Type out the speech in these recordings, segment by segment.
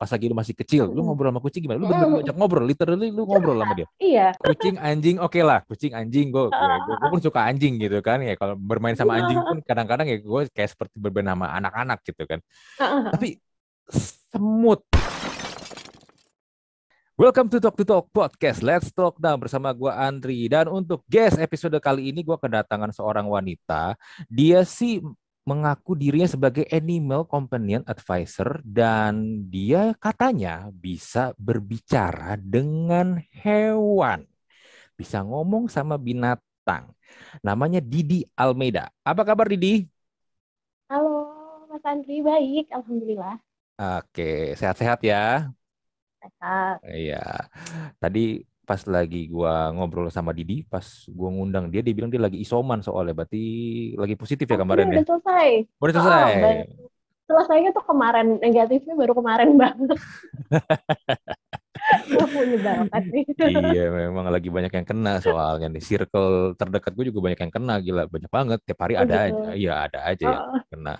pas lagi lu masih kecil, lu ngobrol sama kucing gimana? Lu bener ajak ngobrol, literally lu ngobrol sama dia. Iya. Kucing, anjing, oke lah. Kucing, anjing, gue gue pun suka anjing gitu kan ya. Kalau bermain sama anjing pun kadang-kadang ya gue kayak seperti bermain sama anak-anak gitu kan. Tapi semut Welcome to Talk to Talk Podcast. Let's talk now bersama gue Andri dan untuk guest episode kali ini gue kedatangan seorang wanita. Dia sih mengaku dirinya sebagai animal companion advisor dan dia katanya bisa berbicara dengan hewan. Bisa ngomong sama binatang. Namanya Didi Almeida. Apa kabar Didi? Halo Mas Andri, baik. Alhamdulillah. Oke, sehat-sehat ya. Iya. Tadi pas lagi gua ngobrol sama Didi, pas gua ngundang dia, dia bilang dia lagi isoman soalnya, berarti lagi positif ya kemarin ya? Udah selesai. Udah selesai. Oh, selesainya tuh kemarin, negatifnya baru kemarin banget. iya, memang lagi banyak yang kena soalnya nih. Circle terdekat gue juga banyak yang kena, gila banyak banget. Tiap hari oh, ada gitu. aja, iya ada aja oh. yang kena.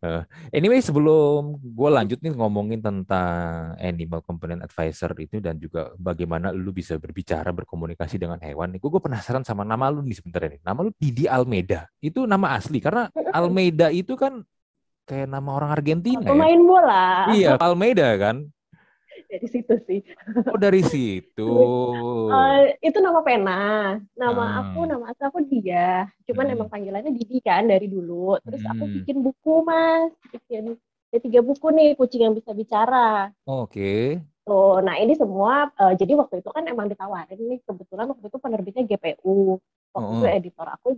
Uh, anyway, sebelum gue lanjut nih ngomongin tentang animal component advisor itu dan juga bagaimana lu bisa berbicara berkomunikasi dengan hewan, gue gue penasaran sama nama lu nih sebentar ini. Nama lu Didi Almeida. Itu nama asli karena Almeida itu kan kayak nama orang Argentina. Pemain ya? bola. Iya, Almeida kan dari situ sih. Oh dari situ. uh, itu nama pena. Nama hmm. aku, nama asli aku dia. Cuman hmm. emang panggilannya Didi kan dari dulu. Terus hmm. aku bikin buku mas, bikin ada tiga buku nih kucing yang bisa bicara. Oke. Okay. Tuh, nah ini semua. Uh, jadi waktu itu kan emang ditawarin nih kebetulan waktu itu penerbitnya GPU. Waktu oh. itu editor aku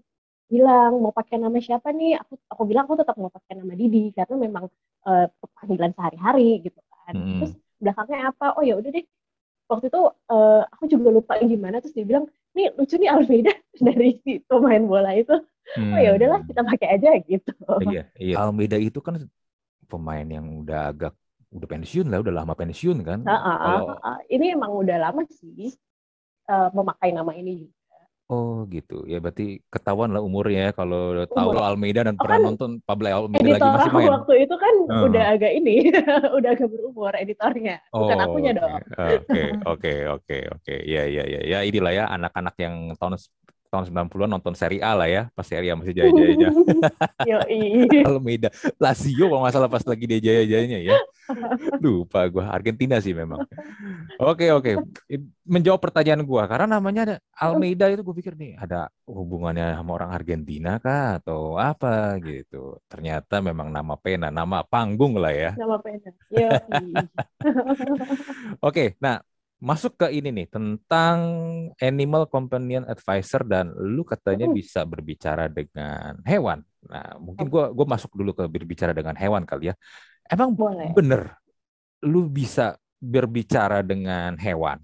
bilang mau pakai nama siapa nih aku aku bilang aku tetap mau pakai nama Didi karena memang uh, panggilan sehari-hari gitu kan hmm. terus belakangnya apa? Oh ya udah deh. Waktu itu uh, aku juga lupa gimana terus dia bilang nih lucu nih Almeida dari si pemain bola itu. Hmm. oh ya udahlah hmm. kita pakai aja gitu. Iya iya. Almeida itu kan pemain yang udah agak udah pensiun lah udah lama pensiun kan. Uh, uh, uh, uh, ini emang udah lama sih uh, memakai nama ini Oh gitu, ya berarti ketahuan lah umurnya ya kalau tahu Umur. Almeida dan oh, pernah kan nonton Pablo Almeida lagi masih main. waktu itu kan uh. udah agak ini, udah agak berumur editornya, bukan oh, akunya okay. dong. Oke, oke, oke, oke, ya, ya, ya, ya, inilah ya anak-anak yang tahun tahun 90-an nonton seri A lah ya, pas seri A masih jaya-jayanya. Almeida, Lazio kalau nggak salah pas lagi dia jaya-jayanya ya. Lupa gue, Argentina sih memang. Oke, oke. Menjawab pertanyaan gue, karena namanya Almeida itu gue pikir nih ada hubungannya sama orang Argentina kah atau apa gitu. Ternyata memang nama pena, nama panggung lah ya. Nama pena. Oke, nah masuk ke ini nih tentang animal companion advisor dan lu katanya uh. bisa berbicara dengan hewan. Nah, mungkin gua gua masuk dulu ke berbicara dengan hewan kali ya. Emang Boleh. bener lu bisa berbicara dengan hewan?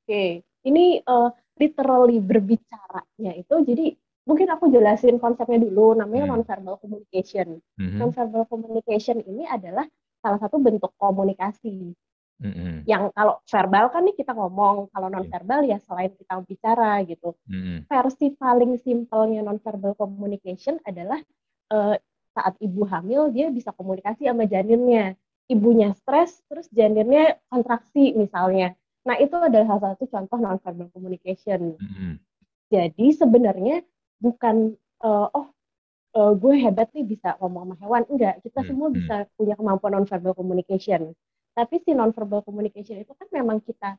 Oke, ini uh, literally berbicaranya itu jadi mungkin aku jelasin konsepnya dulu namanya hmm. nonverbal communication. Hmm. Nonverbal communication ini adalah salah satu bentuk komunikasi Mm-hmm. Yang kalau verbal kan nih kita ngomong, kalau non verbal ya selain kita bicara gitu. Mm-hmm. Versi paling simpelnya non verbal communication adalah uh, saat ibu hamil dia bisa komunikasi sama janinnya. Ibunya stres, terus janinnya kontraksi misalnya. Nah itu adalah salah satu contoh non verbal communication. Mm-hmm. Jadi sebenarnya bukan uh, oh uh, gue hebat nih bisa ngomong sama hewan. Enggak, kita semua mm-hmm. bisa punya kemampuan non verbal communication tapi si nonverbal communication itu kan memang kita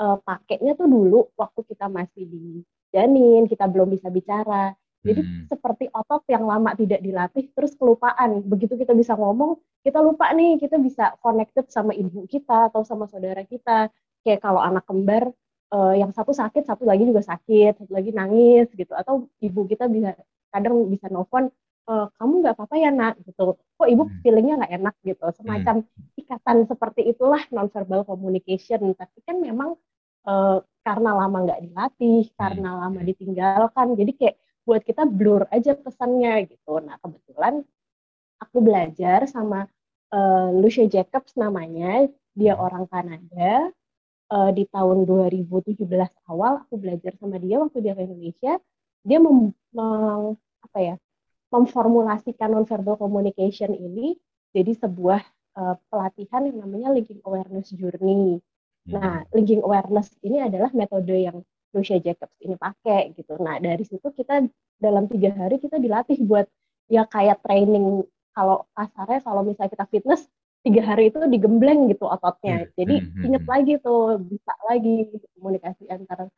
uh, pakainya tuh dulu waktu kita masih di janin, kita belum bisa bicara. Jadi hmm. seperti otot yang lama tidak dilatih terus kelupaan. Begitu kita bisa ngomong, kita lupa nih, kita bisa connected sama ibu kita atau sama saudara kita. Kayak kalau anak kembar uh, yang satu sakit, satu lagi juga sakit, satu lagi nangis gitu. Atau ibu kita bisa kadang bisa nelfon e, kamu nggak apa-apa ya nak? Gitu. Kok ibu hmm. feelingnya nggak enak? Gitu. Semacam hmm. ikatan seperti itulah nonverbal communication. Tapi kan memang uh, karena lama nggak dilatih karena hmm. lama ditinggalkan jadi kayak buat kita blur aja pesannya gitu. Nah kebetulan aku belajar sama uh, Lucia Jacobs namanya. Dia orang Kanada. Uh, di tahun 2017 awal aku belajar sama dia waktu dia ke Indonesia dia mem, mem apa ya memformulasikan nonverbal communication ini jadi sebuah uh, pelatihan yang namanya linking awareness journey. Nah, hmm. linking awareness ini adalah metode yang Lucia Jacobs ini pakai gitu. Nah, dari situ kita dalam tiga hari kita dilatih buat ya kayak training kalau kasarnya kalau misalnya kita fitness tiga hari itu digembleng gitu ototnya. Hmm, Jadi hmm, inget lagi tuh bisa lagi komunikasi antar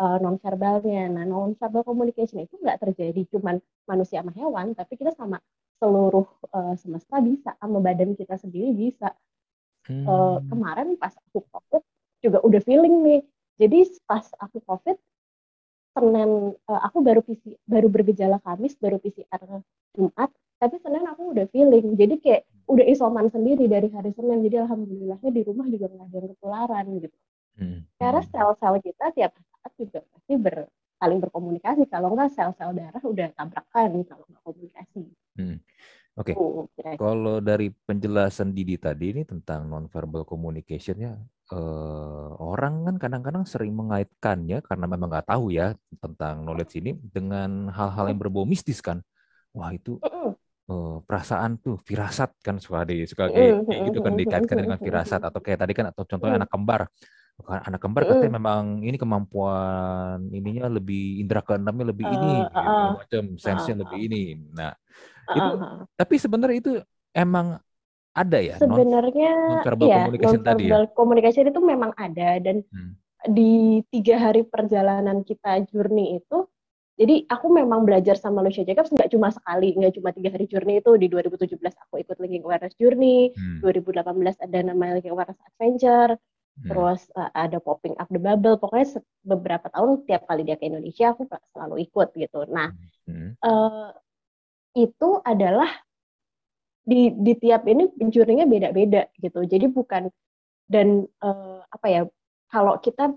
uh, nonverbalnya. Nah, nonverbal communication itu nggak terjadi cuman manusia sama hewan, tapi kita sama seluruh uh, semesta bisa, sama badan kita sendiri bisa. Hmm. Uh, kemarin pas aku covid juga udah feeling nih. Jadi pas aku covid Senin uh, aku baru PC, baru bergejala Kamis, baru PCR Jumat, tapi Senin aku udah feeling. Jadi kayak udah isoman sendiri dari hari Senin. Jadi alhamdulillahnya di rumah juga nggak ada yang ketularan gitu. Hmm. Karena hmm. sel-sel kita tiap juga pasti ber, saling berkomunikasi. Kalau nggak sel-sel darah udah tabrakan kalau nggak komunikasi. Hmm. Oke, okay. kalau dari penjelasan Didi tadi ini tentang nonverbal communication ya, eh, orang kan kadang-kadang sering mengaitkannya karena memang nggak tahu ya tentang knowledge ini dengan hal-hal yang berbau mistis kan. Wah itu eh, perasaan tuh firasat kan suka di suka kayak, kayak gitu kan dikaitkan dengan firasat atau kayak tadi kan atau contohnya anak kembar anak kembar katanya memang ini kemampuan ininya lebih indera keenamnya lebih ini uh, uh, uh, macam sense-nya uh, lebih ini. Nah, uh, itu uh, tapi sebenarnya itu emang ada ya sebenarnya non, verbal iya, communication tadi ya. Communication itu memang ada dan hmm. di tiga hari perjalanan kita journey itu jadi aku memang belajar sama Lucia Jacobs nggak cuma sekali, nggak cuma tiga hari journey itu. Di 2017 aku ikut Linking Awareness Journey, hmm. 2018 ada namanya Linking Awareness Adventure, Hmm. Terus uh, ada popping up the bubble. Pokoknya beberapa tahun tiap kali dia ke Indonesia aku selalu ikut gitu. Nah hmm. uh, itu adalah di di tiap ini pencurinya beda-beda gitu. Jadi bukan dan uh, apa ya kalau kita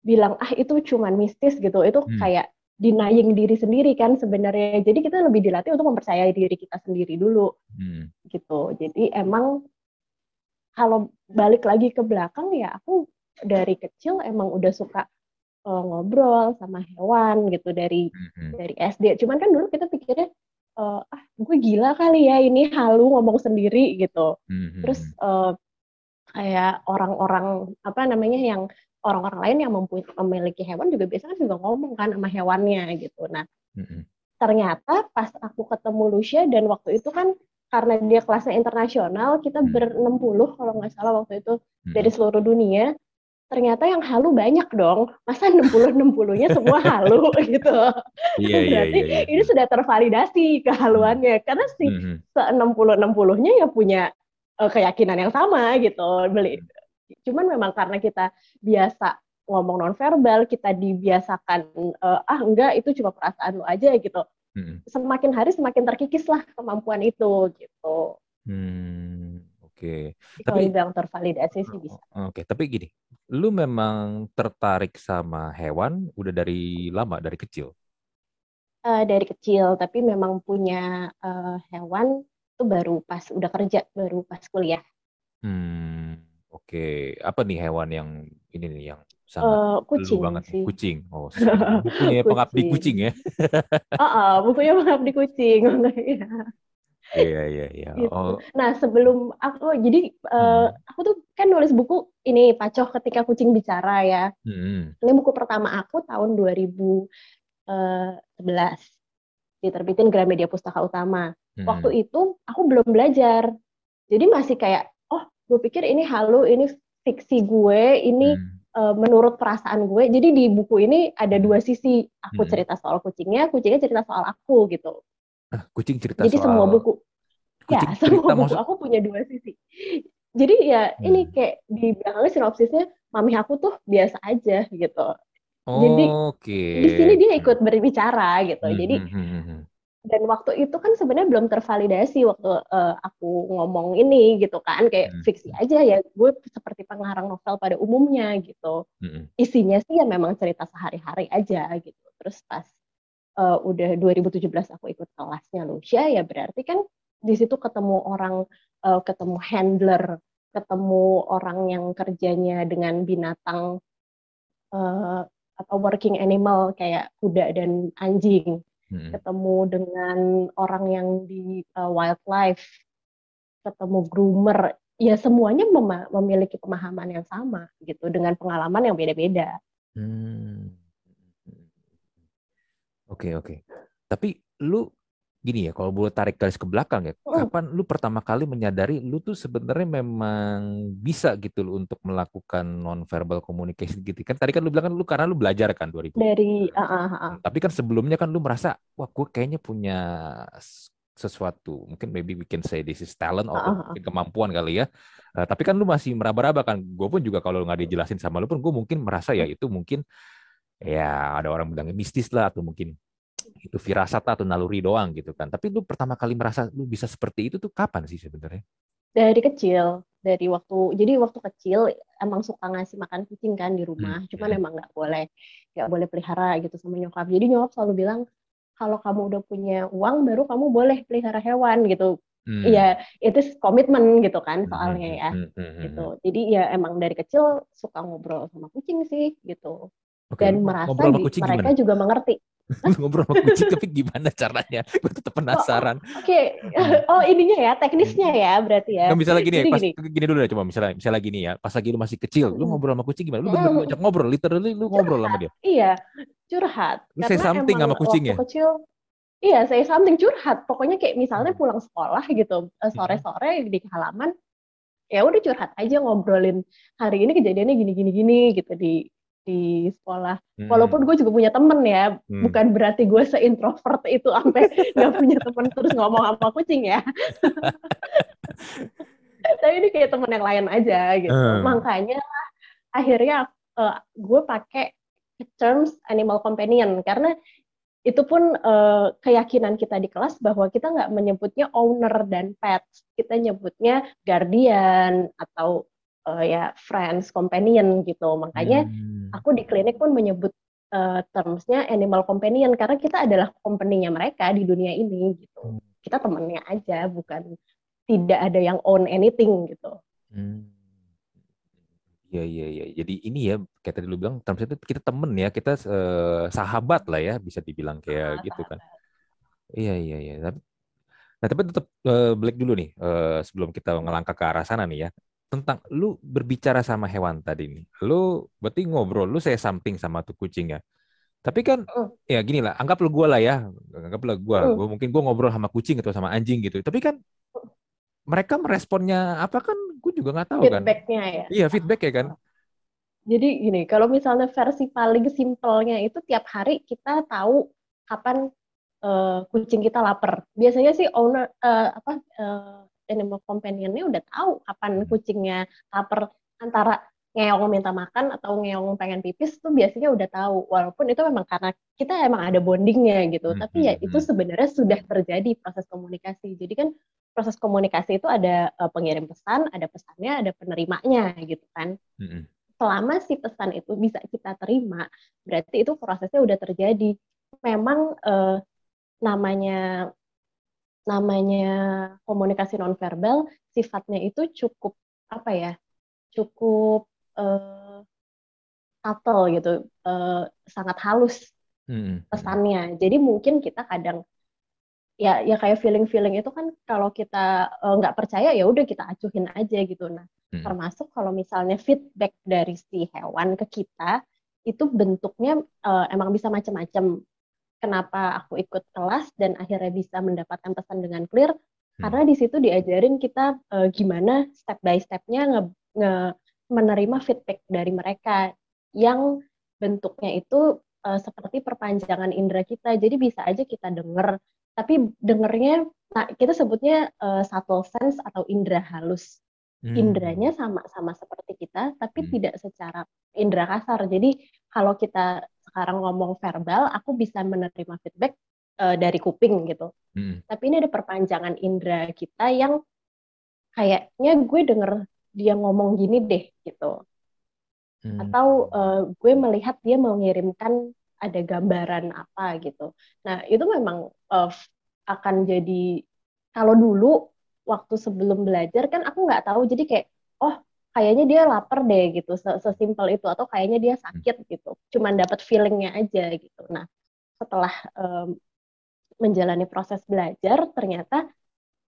bilang ah itu cuman mistis gitu itu hmm. kayak denying diri sendiri kan sebenarnya jadi kita lebih dilatih untuk mempercayai diri kita sendiri dulu hmm. gitu jadi emang kalau balik lagi ke belakang ya aku dari kecil emang udah suka uh, ngobrol sama hewan gitu dari mm-hmm. dari SD. Cuman kan dulu kita pikirnya uh, ah gue gila kali ya ini halu ngomong sendiri gitu. Mm-hmm. Terus uh, kayak orang-orang apa namanya yang orang-orang lain yang memiliki hewan juga biasanya juga ngomong kan sama hewannya gitu. Nah, mm-hmm. ternyata pas aku ketemu Lucia dan waktu itu kan karena dia kelasnya internasional, kita hmm. ber 60 kalau nggak salah waktu itu hmm. dari seluruh dunia. Ternyata yang halu banyak dong. Masa 60 60-nya semua halu gitu. Iya, iya, Berarti iya, iya. ini sudah tervalidasi kehaluannya karena si hmm. se 60 60-nya ya punya uh, keyakinan yang sama gitu. Beli. Cuman memang karena kita biasa ngomong nonverbal, kita dibiasakan uh, ah enggak itu cuma perasaan lu aja gitu hmm. semakin hari semakin terkikis lah kemampuan itu gitu. Hmm, oke. Okay. Tapi yang tervalidasi sih bisa. Oke, okay. tapi gini, lu memang tertarik sama hewan udah dari lama dari kecil? Uh, dari kecil, tapi memang punya uh, hewan itu baru pas udah kerja, baru pas kuliah. Hmm, oke. Okay. Apa nih hewan yang ini nih yang sangat uh, kucing banget sih. kucing. Oh, bukunya pengabdi kucing ya. uh, uh, bukunya pengabdi kucing. Iya iya iya. Gitu. Oh. Nah sebelum aku jadi uh, aku tuh kan nulis buku ini Pacoh ketika kucing bicara ya. Hmm. Ini buku pertama aku tahun 2011 eh, diterbitin Gramedia Pustaka Utama. Hmm. Waktu itu aku belum belajar, jadi masih kayak oh gue pikir ini halu ini fiksi gue ini hmm uh, menurut perasaan gue. Jadi di buku ini ada dua sisi. Aku hmm. cerita soal kucingnya, kucingnya cerita soal aku gitu. Ah, kucing cerita Jadi soal. semua buku. ya, semua buku maksud... aku punya dua sisi. Jadi ya hmm. ini kayak di belakangnya sinopsisnya, mami aku tuh biasa aja gitu. Oh, Jadi okay. di sini dia ikut berbicara gitu. Hmm, Jadi hmm, hmm, hmm dan waktu itu kan sebenarnya belum tervalidasi waktu uh, aku ngomong ini gitu kan kayak hmm. fiksi aja ya gue seperti pengarang novel pada umumnya gitu hmm. isinya sih ya memang cerita sehari-hari aja gitu terus pas uh, udah 2017 aku ikut kelasnya Lucia ya berarti kan di situ ketemu orang uh, ketemu handler ketemu orang yang kerjanya dengan binatang uh, atau working animal kayak kuda dan anjing hmm. ketemu dengan orang yang di uh, wildlife ketemu groomer ya semuanya mem memiliki pemahaman yang sama gitu dengan pengalaman yang beda-beda. Hmm. Oke oke. Tapi lu gini ya, kalau boleh tarik garis ke belakang ya, hmm. kapan lu pertama kali menyadari lu tuh sebenarnya memang bisa gitu lu untuk melakukan non-verbal communication gitu kan? Tadi kan lu bilang kan lu karena lu belajar kan 2000. Dari uh, uh, uh. Tapi kan sebelumnya kan lu merasa wah gue kayaknya punya sesuatu, mungkin maybe we can say this is talent atau uh, uh, uh. kemampuan kali ya. Uh, tapi kan lu masih meraba-raba kan. Gue pun juga kalau nggak dijelasin sama lu pun gue mungkin merasa ya itu mungkin ya ada orang bilang mistis lah atau mungkin itu firasat atau naluri doang gitu kan. Tapi lu pertama kali merasa lu bisa seperti itu tuh kapan sih sebenarnya? Dari kecil, dari waktu jadi waktu kecil emang suka ngasih makan kucing kan di rumah, hmm. cuman hmm. emang nggak boleh nggak boleh pelihara gitu sama nyokap. Jadi nyokap selalu bilang kalau kamu udah punya uang baru kamu boleh pelihara hewan gitu. Hmm. Iya, hmm. itu komitmen gitu kan hmm, soalnya hmm, ya, hmm. gitu. Jadi ya emang dari kecil suka ngobrol sama kucing sih gitu. Okay. Dan merasa di, mereka gimana? juga mengerti. ngobrol sama kucing tapi gimana caranya? Gue tetap penasaran. Oh, Oke, okay. oh ininya ya, teknisnya ya berarti ya. Nah, misalnya gini ya, pas, gini. gini dulu ya coba misalnya misalnya gini ya, pas lagi lu masih kecil, lu ngobrol sama kucing gimana? Lu bener-bener ngobrol, literally lu ngobrol sama dia. Iya, curhat. Lu say something sama kucing ya? Kecil, Iya, saya something curhat. Pokoknya kayak misalnya hmm. pulang sekolah gitu, eh, sore-sore di halaman, ya udah curhat aja ngobrolin hari ini kejadiannya gini gini gini gitu di di sekolah. Hmm. Walaupun gue juga punya temen ya, hmm. bukan berarti gue seintrovert itu sampai nggak punya temen terus ngomong apa kucing ya. Tapi ini kayak temen yang lain aja gitu. Hmm. Makanya akhirnya uh, gue pakai terms animal companion karena itu pun uh, keyakinan kita di kelas bahwa kita nggak menyebutnya owner dan pets, kita nyebutnya guardian atau uh, ya friends, companion gitu. Makanya hmm. Aku di klinik pun menyebut uh, termsnya animal companion karena kita adalah company-nya mereka di dunia ini gitu. Hmm. Kita temennya aja, bukan tidak ada yang own anything gitu. Hmm. Iya iya iya. Jadi ini ya kayak tadi lu bilang terms itu kita temen ya, kita uh, sahabat lah ya bisa dibilang kayak ah, gitu kan. Iya iya iya. Nah tapi tetap uh, Black dulu nih uh, sebelum kita ngelangkah ke arah sana nih ya. Tentang lu berbicara sama hewan tadi nih. Lu berarti ngobrol, lu saya something sama tuh kucing ya. Tapi kan uh. ya gini lah, anggaplah gue lah ya, anggaplah gue, uh. gua mungkin gue ngobrol sama kucing atau sama anjing gitu. Tapi kan mereka meresponnya apa kan gue juga nggak tahu kan feedbacknya ya iya feedback ya kan jadi gini kalau misalnya versi paling simpelnya itu tiap hari kita tahu kapan uh, kucing kita lapar biasanya sih owner uh, apa uh, animal companionnya udah tahu kapan hmm. kucingnya lapar antara ngeong minta makan atau ngeong pengen pipis tuh biasanya udah tahu walaupun itu memang karena kita emang ada bondingnya gitu hmm, tapi ya hmm, itu sebenarnya sudah terjadi proses komunikasi jadi kan proses komunikasi itu ada uh, pengirim pesan, ada pesannya, ada penerimanya gitu kan. Mm-hmm. Selama si pesan itu bisa kita terima, berarti itu prosesnya udah terjadi. Memang uh, namanya namanya komunikasi nonverbal sifatnya itu cukup apa ya? Cukup uh, subtle gitu, uh, sangat halus mm-hmm. pesannya. Jadi mungkin kita kadang ya ya kayak feeling feeling itu kan kalau kita eh, nggak uh, percaya ya udah kita acuhin aja gitu nah hmm. termasuk kalau misalnya feedback dari si hewan ke kita itu bentuknya uh, emang bisa macam-macam kenapa aku ikut kelas dan akhirnya bisa mendapatkan pesan dengan clear hmm. karena di situ diajarin kita uh, gimana step by stepnya nge, nge menerima feedback dari mereka yang bentuknya itu uh, seperti perpanjangan indera kita jadi bisa aja kita denger tapi dengernya nah kita sebutnya uh, subtle sense atau indera halus hmm. indranya sama sama seperti kita tapi hmm. tidak secara indera kasar jadi kalau kita sekarang ngomong verbal aku bisa menerima feedback uh, dari kuping gitu hmm. tapi ini ada perpanjangan indera kita yang kayaknya gue denger dia ngomong gini deh gitu hmm. atau uh, gue melihat dia mau ngirimkan ada gambaran apa gitu. Nah itu memang uh, akan jadi kalau dulu waktu sebelum belajar kan aku nggak tahu jadi kayak oh kayaknya dia lapar deh gitu sesimpel itu atau kayaknya dia sakit gitu. Cuman dapat feelingnya aja gitu. Nah setelah um, menjalani proses belajar ternyata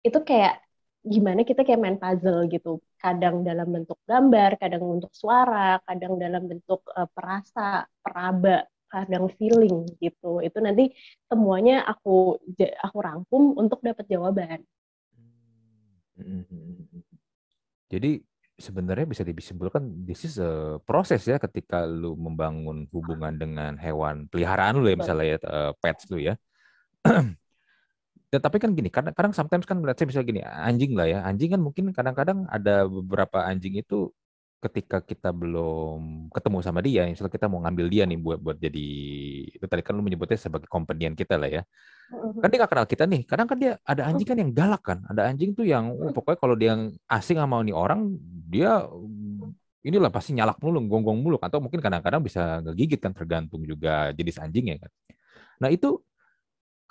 itu kayak gimana kita kayak main puzzle gitu. Kadang dalam bentuk gambar, kadang bentuk suara, kadang dalam bentuk uh, perasa, peraba, kadang feeling gitu. Itu nanti semuanya aku aku rangkum untuk dapat jawaban. Hmm. Jadi sebenarnya bisa disimpulkan this is a proses ya ketika lu membangun hubungan dengan hewan peliharaan lu ya misalnya ya uh, pets lu ya. ya, tapi kan gini, kadang-kadang sometimes kan melihat saya bisa gini, anjing lah ya. Anjing kan mungkin kadang-kadang ada beberapa anjing itu ketika kita belum ketemu sama dia, misalnya kita mau ngambil dia nih buat buat jadi itu tadi kan lu menyebutnya sebagai companion kita lah ya. Kan dia gak kenal kita nih. Kadang kan dia ada anjing kan yang galak kan. Ada anjing tuh yang oh, pokoknya kalau dia yang asing sama nih orang, dia inilah pasti nyalak mulu, gonggong mulu atau mungkin kadang-kadang bisa ngegigit kan tergantung juga jenis anjingnya kan. Nah, itu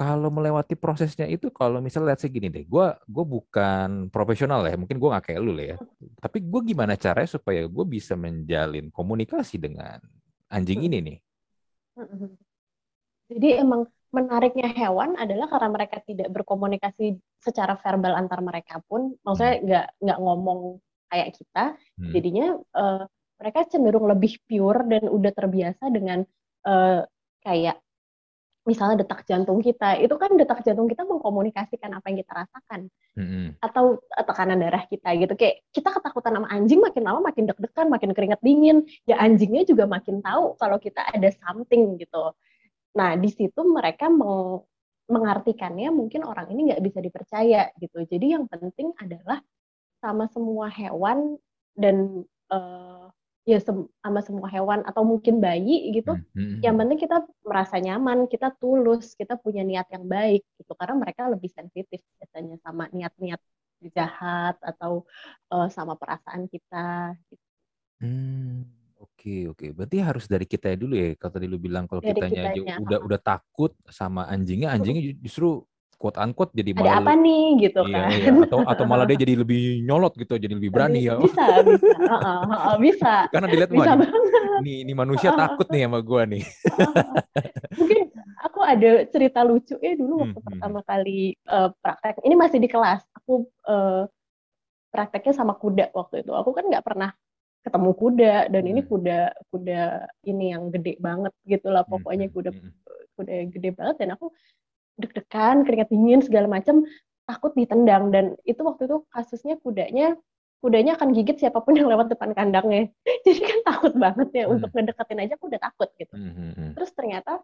kalau melewati prosesnya itu kalau misalnya lihat segini deh, gue gue bukan profesional ya, mungkin gue nggak kayak lu lah ya. Tapi gue gimana caranya supaya gue bisa menjalin komunikasi dengan anjing ini nih? Jadi emang menariknya hewan adalah karena mereka tidak berkomunikasi secara verbal antar mereka pun, maksudnya hmm. nggak nggak ngomong kayak kita, hmm. jadinya uh, mereka cenderung lebih pure dan udah terbiasa dengan uh, kayak misalnya detak jantung kita, itu kan detak jantung kita mengkomunikasikan apa yang kita rasakan. Mm-hmm. Atau eh, tekanan darah kita gitu. Kayak kita ketakutan sama anjing makin lama makin deg-degan, makin keringat dingin. Ya anjingnya juga makin tahu kalau kita ada something gitu. Nah, di situ mereka meng- mengartikannya mungkin orang ini nggak bisa dipercaya gitu. Jadi yang penting adalah sama semua hewan dan uh, ya sama semua hewan atau mungkin bayi gitu hmm, hmm, yang hmm. penting kita merasa nyaman kita tulus kita punya niat yang baik gitu karena mereka lebih sensitif biasanya sama niat-niat jahat atau uh, sama perasaan kita gitu. hmm oke okay, oke okay. berarti harus dari kita dulu ya kalau tadi lu bilang kalau kitanya, kitanya udah udah takut sama anjingnya anjingnya justru quote unquote jadi malah ada apa nih? Gitu iya, kan. iya. atau atau malah dia jadi lebih nyolot gitu jadi lebih berani ya. bisa bisa. Uh, uh, uh, bisa. Karena dilihat bisa wah ini, ini manusia uh, takut nih sama gua nih. Mungkin aku ada cerita lucu. Ya dulu waktu hmm, hmm. pertama hmm. kali uh, praktek. Ini masih di kelas. Aku uh, prakteknya sama kuda waktu itu. Aku kan nggak pernah ketemu kuda dan ini hmm. kuda kuda ini yang gede banget gitulah pokoknya kuda kuda gede banget dan aku deg-degan, keringat dingin segala macam, takut ditendang dan itu waktu itu kasusnya kudanya kudanya akan gigit siapa pun yang lewat depan kandangnya. Jadi kan takut banget ya hmm. untuk ngedeketin aja aku udah takut gitu. Hmm, hmm, hmm. Terus ternyata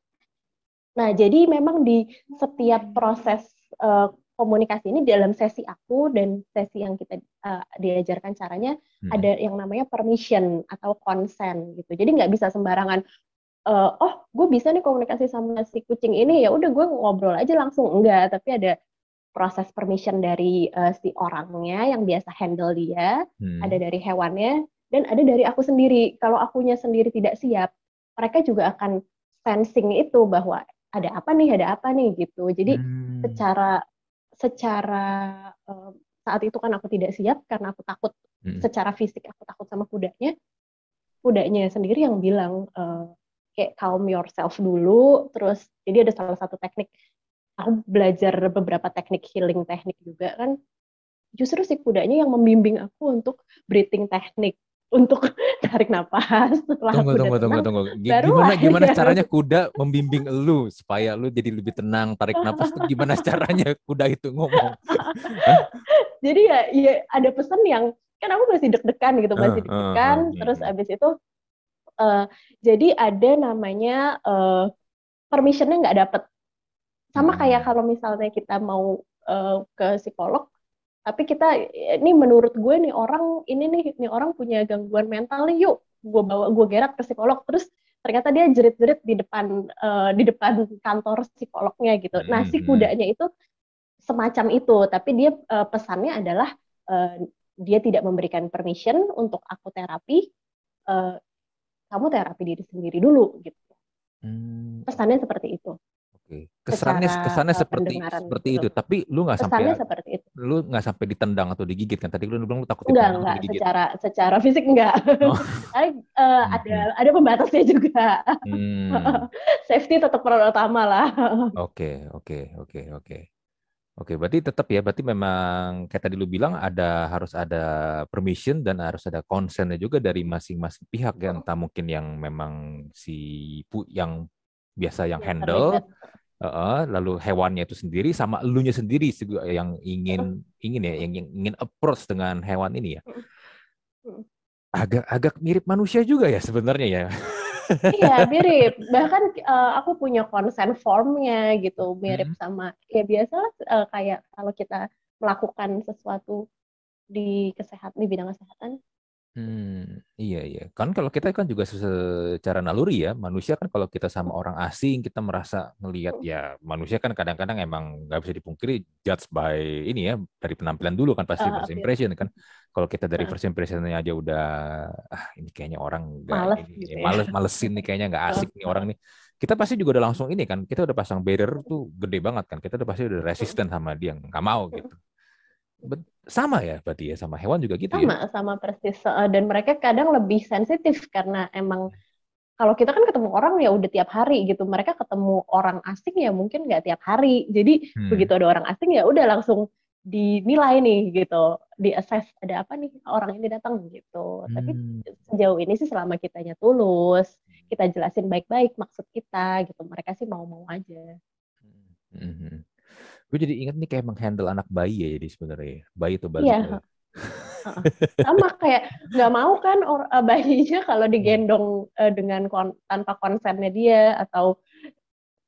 nah jadi memang di setiap proses uh, komunikasi ini dalam sesi aku dan sesi yang kita uh, diajarkan caranya hmm. ada yang namanya permission atau consent gitu. Jadi nggak bisa sembarangan uh, oh gue bisa nih komunikasi sama si kucing ini ya udah gue ngobrol aja langsung enggak tapi ada proses permission dari uh, si orangnya yang biasa handle dia hmm. ada dari hewannya dan ada dari aku sendiri kalau akunya sendiri tidak siap mereka juga akan sensing itu bahwa ada apa nih ada apa nih gitu jadi hmm. secara secara uh, saat itu kan aku tidak siap karena aku takut hmm. secara fisik aku takut sama kudanya kudanya sendiri yang bilang uh, kayak calm yourself dulu terus jadi ada salah satu teknik aku belajar beberapa teknik healing teknik juga kan justru si kudanya yang membimbing aku untuk breathing teknik untuk tarik nafas setelah tunggu, kuda tunggu, tenang, tunggu, tunggu. Gimana gimana caranya kuda membimbing lu supaya lu jadi lebih tenang tarik nafas tuh gimana caranya kuda itu ngomong? jadi ya, ya ada pesan yang kan aku masih deg-degan gitu masih deg-degan uh, uh, uh, terus abis itu uh, jadi ada namanya uh, permissionnya nggak dapet sama hmm. kayak kalau misalnya kita mau uh, ke psikolog tapi kita ini menurut gue nih orang ini nih nih orang punya gangguan mental nih yuk gue bawa gue gerak ke psikolog terus ternyata dia jerit-jerit di depan uh, di depan kantor psikolognya gitu nah si hmm. kudanya itu semacam itu tapi dia uh, pesannya adalah uh, dia tidak memberikan permission untuk aku terapi uh, kamu terapi diri sendiri dulu gitu. Hmm. Pesannya seperti itu. Oke. Kesannya Secara kesannya seperti seperti gitu. itu, tapi lu nggak sampai seperti itu. Lu nggak sampai ditendang atau digigit kan? Tadi lu bilang lu takut enggak, enggak, atau digigit. Secara secara fisik enggak. Oh. Tapi uh, hmm. ada ada pembatasnya juga. Hmm. Safety tetap peran utama lah. Oke, oke, oke, oke. Oke, berarti tetap ya, berarti memang kayak tadi lu bilang ada harus ada permission dan harus ada consentnya juga dari masing-masing pihak ya, entah mungkin yang memang si pu yang biasa yang handle, uh, lalu hewannya itu sendiri sama elunya sendiri yang ingin ingin ya, yang ingin approach dengan hewan ini ya. Agak agak mirip manusia juga ya sebenarnya ya. iya mirip bahkan uh, aku punya konsen formnya gitu mirip hmm. sama ya biasa uh, kayak kalau kita melakukan sesuatu di kesehatan di bidang kesehatan Hmm, iya iya. Kan kalau kita kan juga secara naluri ya, manusia kan kalau kita sama orang asing kita merasa melihat ya manusia kan kadang-kadang emang nggak bisa dipungkiri judge by ini ya dari penampilan dulu kan pasti uh, first impression kan. Kalau kita dari first impressionnya aja udah ah ini kayaknya orang nggak males, ini, gitu ya. males malesin nih kayaknya nggak asik nih orang nih. Kita pasti juga udah langsung ini kan, kita udah pasang barrier tuh gede banget kan. Kita udah pasti udah resisten sama dia, nggak mau gitu sama ya berarti ya sama hewan juga gitu sama, ya? Sama persis. Dan mereka kadang lebih sensitif karena emang kalau kita kan ketemu orang ya udah tiap hari gitu. Mereka ketemu orang asing ya mungkin nggak tiap hari. Jadi hmm. begitu ada orang asing ya udah langsung dinilai nih gitu. Di assess ada apa nih orang ini datang gitu. Hmm. tapi sejauh ini sih selama kitanya tulus kita jelasin baik-baik maksud kita gitu. Mereka sih mau-mau aja. Hmm. Gue jadi inget nih kayak menghandle anak bayi ya jadi sebenarnya bayi tuh balik iya. sama kayak nggak mau kan or, uh, bayinya kalau digendong uh, dengan kon tanpa konsennya dia atau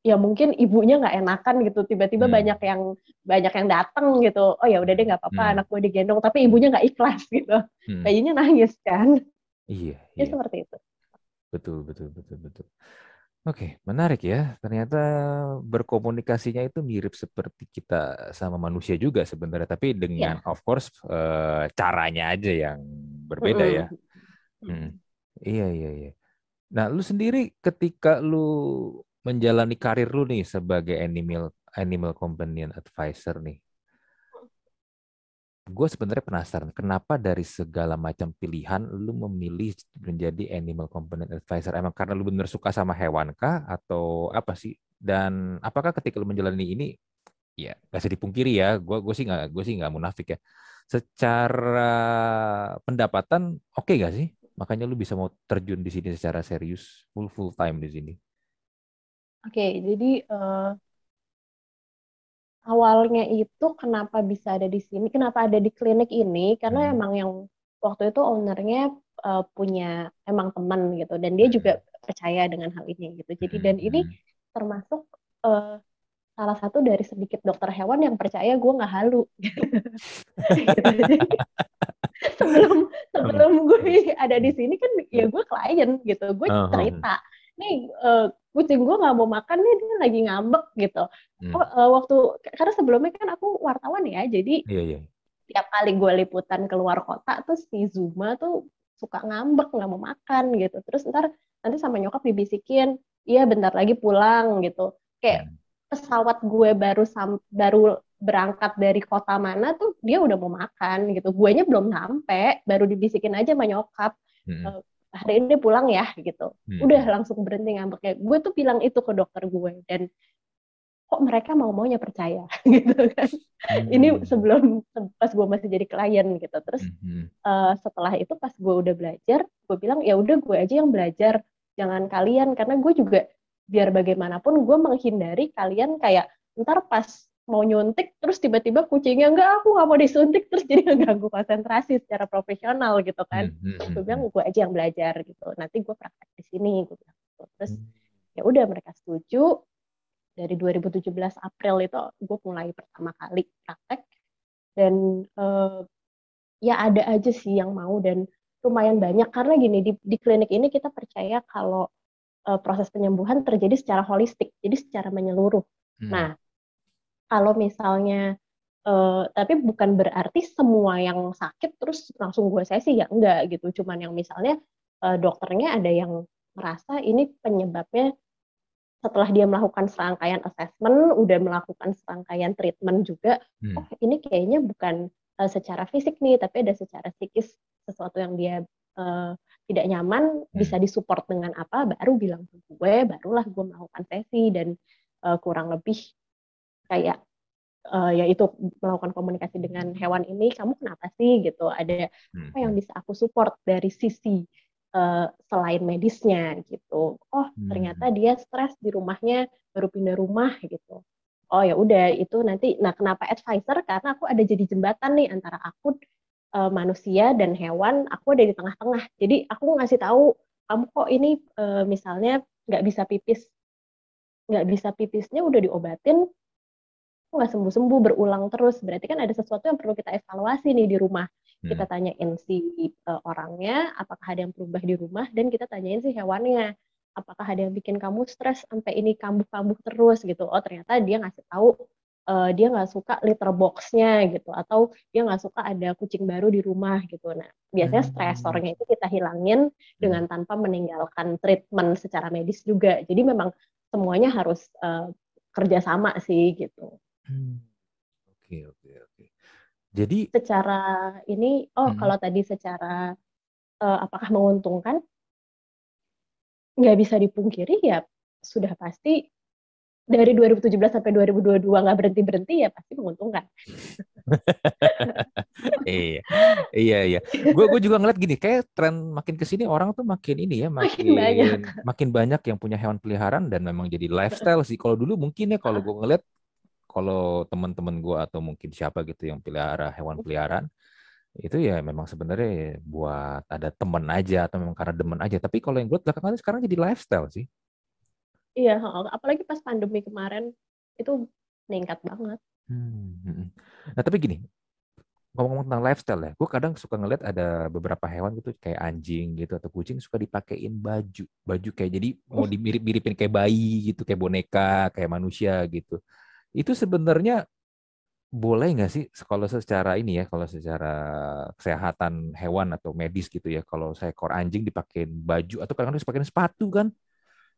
ya mungkin ibunya nggak enakan gitu tiba-tiba hmm. banyak yang banyak yang datang gitu oh ya udah deh nggak apa-apa hmm. anak gue digendong tapi ibunya nggak ikhlas gitu hmm. bayinya nangis kan iya, ya iya. seperti itu betul betul betul betul Oke, menarik ya. Ternyata berkomunikasinya itu mirip seperti kita sama manusia juga sebenarnya, tapi dengan yeah. of course uh, caranya aja yang berbeda mm -hmm. ya. Hmm. Iya iya iya. Nah, lu sendiri ketika lu menjalani karir lu nih sebagai animal animal companion advisor nih, gue sebenarnya penasaran kenapa dari segala macam pilihan lu memilih menjadi animal component advisor? Emang karena lu bener suka sama hewan kah? Atau apa sih? Dan apakah ketika lu menjalani ini ya gak bisa dipungkiri ya gue gue sih nggak gue sih nggak munafik ya. Secara pendapatan oke okay gak sih? Makanya lu bisa mau terjun di sini secara serius full full time di sini. Oke okay, jadi uh, awalnya itu kenapa bisa ada di sini, kenapa ada di klinik ini, karena hmm. emang yang waktu itu ownernya uh, punya emang teman gitu, dan dia juga hmm. percaya dengan hal ini gitu. Jadi dan hmm. ini termasuk uh, salah satu dari sedikit dokter hewan yang percaya gue nggak halu. sebelum sebelum gue ada di sini kan ya gue klien gitu, gue cerita nih uh, kucing gue nggak mau makan nih dia lagi ngambek gitu. Hmm. Oh, uh, waktu karena sebelumnya kan aku wartawan ya, jadi yeah, yeah. tiap kali gue liputan keluar kota tuh si Zuma tuh suka ngambek nggak mau makan gitu. Terus ntar nanti sama nyokap dibisikin, iya bentar lagi pulang gitu. Kayak hmm. pesawat gue baru sam baru berangkat dari kota mana tuh dia udah mau makan gitu. Guanya belum sampai, baru dibisikin aja sama nyokap. Hmm. Hari ini pulang ya gitu hmm. udah langsung berhenti ngambeknya gue tuh bilang itu ke dokter gue dan kok mereka mau maunya percaya gitu kan hmm. ini sebelum pas gue masih jadi klien gitu terus hmm. uh, setelah itu pas gue udah belajar gue bilang ya udah gue aja yang belajar jangan kalian karena gue juga biar bagaimanapun gue menghindari kalian kayak ntar pas mau nyuntik terus tiba-tiba kucingnya enggak aku nggak mau disuntik terus jadi ngeganggu konsentrasi secara profesional gitu kan hmm, hmm, gue bilang hmm. gue aja yang belajar gitu nanti gue praktek di sini gue bilang gitu. terus hmm. ya udah mereka setuju dari 2017 April itu gue mulai pertama kali praktek dan uh, ya ada aja sih yang mau dan lumayan banyak karena gini di, di klinik ini kita percaya kalau uh, proses penyembuhan terjadi secara holistik jadi secara menyeluruh hmm. nah kalau misalnya uh, tapi bukan berarti semua yang sakit terus langsung gue sesi ya enggak gitu cuman yang misalnya uh, dokternya ada yang merasa ini penyebabnya setelah dia melakukan serangkaian assessment udah melakukan serangkaian treatment juga hmm. oh ini kayaknya bukan uh, secara fisik nih tapi ada secara psikis sesuatu yang dia uh, tidak nyaman hmm. bisa disupport dengan apa baru bilang ke gue barulah gue melakukan sesi dan uh, kurang lebih kayak uh, ya itu melakukan komunikasi dengan hewan ini kamu kenapa sih gitu ada hmm. apa yang hmm. bisa aku support dari sisi uh, selain medisnya gitu oh hmm. ternyata dia stres di rumahnya baru pindah rumah gitu oh ya udah itu nanti nah kenapa advisor karena aku ada jadi jembatan nih antara aku uh, manusia dan hewan aku ada di tengah-tengah jadi aku ngasih tahu kamu kok ini uh, misalnya nggak bisa pipis nggak bisa pipisnya udah diobatin nggak sembuh-sembuh berulang terus berarti kan ada sesuatu yang perlu kita evaluasi nih di rumah hmm. kita tanyain si uh, orangnya apakah ada yang berubah di rumah dan kita tanyain si hewannya apakah ada yang bikin kamu stres sampai ini kambuh-kambuh terus gitu oh ternyata dia ngasih tahu uh, dia nggak suka litter boxnya gitu atau dia nggak suka ada kucing baru di rumah gitu nah biasanya hmm. stresornya itu kita hilangin hmm. dengan tanpa meninggalkan treatment secara medis juga jadi memang semuanya harus uh, kerjasama sih gitu Hmm. Oke, oke, oke. Jadi secara ini, oh hmm. kalau tadi secara uh, apakah menguntungkan? Nggak bisa dipungkiri ya sudah pasti dari 2017 sampai 2022 nggak berhenti berhenti ya pasti menguntungkan. iya, iya, iya. Gue gue juga ngeliat gini, kayak tren makin ke sini orang tuh makin ini ya, makin makin banyak, makin banyak yang punya hewan peliharaan dan memang jadi lifestyle sih. Kalau dulu mungkin ya kalau gue ngeliat kalau teman-teman gue atau mungkin siapa gitu yang pelihara hewan peliharaan itu ya memang sebenarnya buat ada temen aja atau memang karena demen aja. Tapi kalau yang gue belakangan sekarang jadi lifestyle sih. Iya, apalagi pas pandemi kemarin itu meningkat banget. Hmm, hmm, hmm. Nah tapi gini, ngomong-ngomong tentang lifestyle ya, gue kadang suka ngeliat ada beberapa hewan gitu kayak anjing gitu atau kucing suka dipakein baju, baju kayak jadi mau dimirip-miripin kayak bayi gitu, kayak boneka, kayak manusia gitu itu sebenarnya boleh nggak sih kalau secara ini ya kalau secara kesehatan hewan atau medis gitu ya kalau saya seekor anjing dipakein baju atau kadang-kadang dipakein sepatu kan?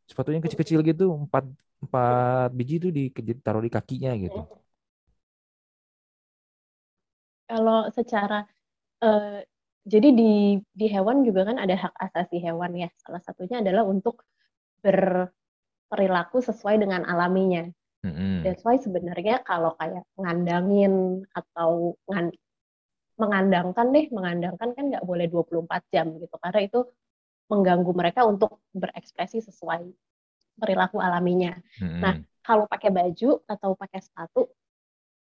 Sepatunya kecil-kecil gitu empat empat biji itu ditaruh di kakinya gitu. Kalau secara uh, jadi di di hewan juga kan ada hak asasi hewan ya. Salah satunya adalah untuk berperilaku sesuai dengan alaminya Mm-hmm. That's why sebenarnya kalau kayak ngandangin atau ngan, mengandangkan deh, mengandangkan kan nggak boleh 24 jam gitu karena itu mengganggu mereka untuk berekspresi sesuai perilaku alaminya. Mm-hmm. Nah, kalau pakai baju atau pakai sepatu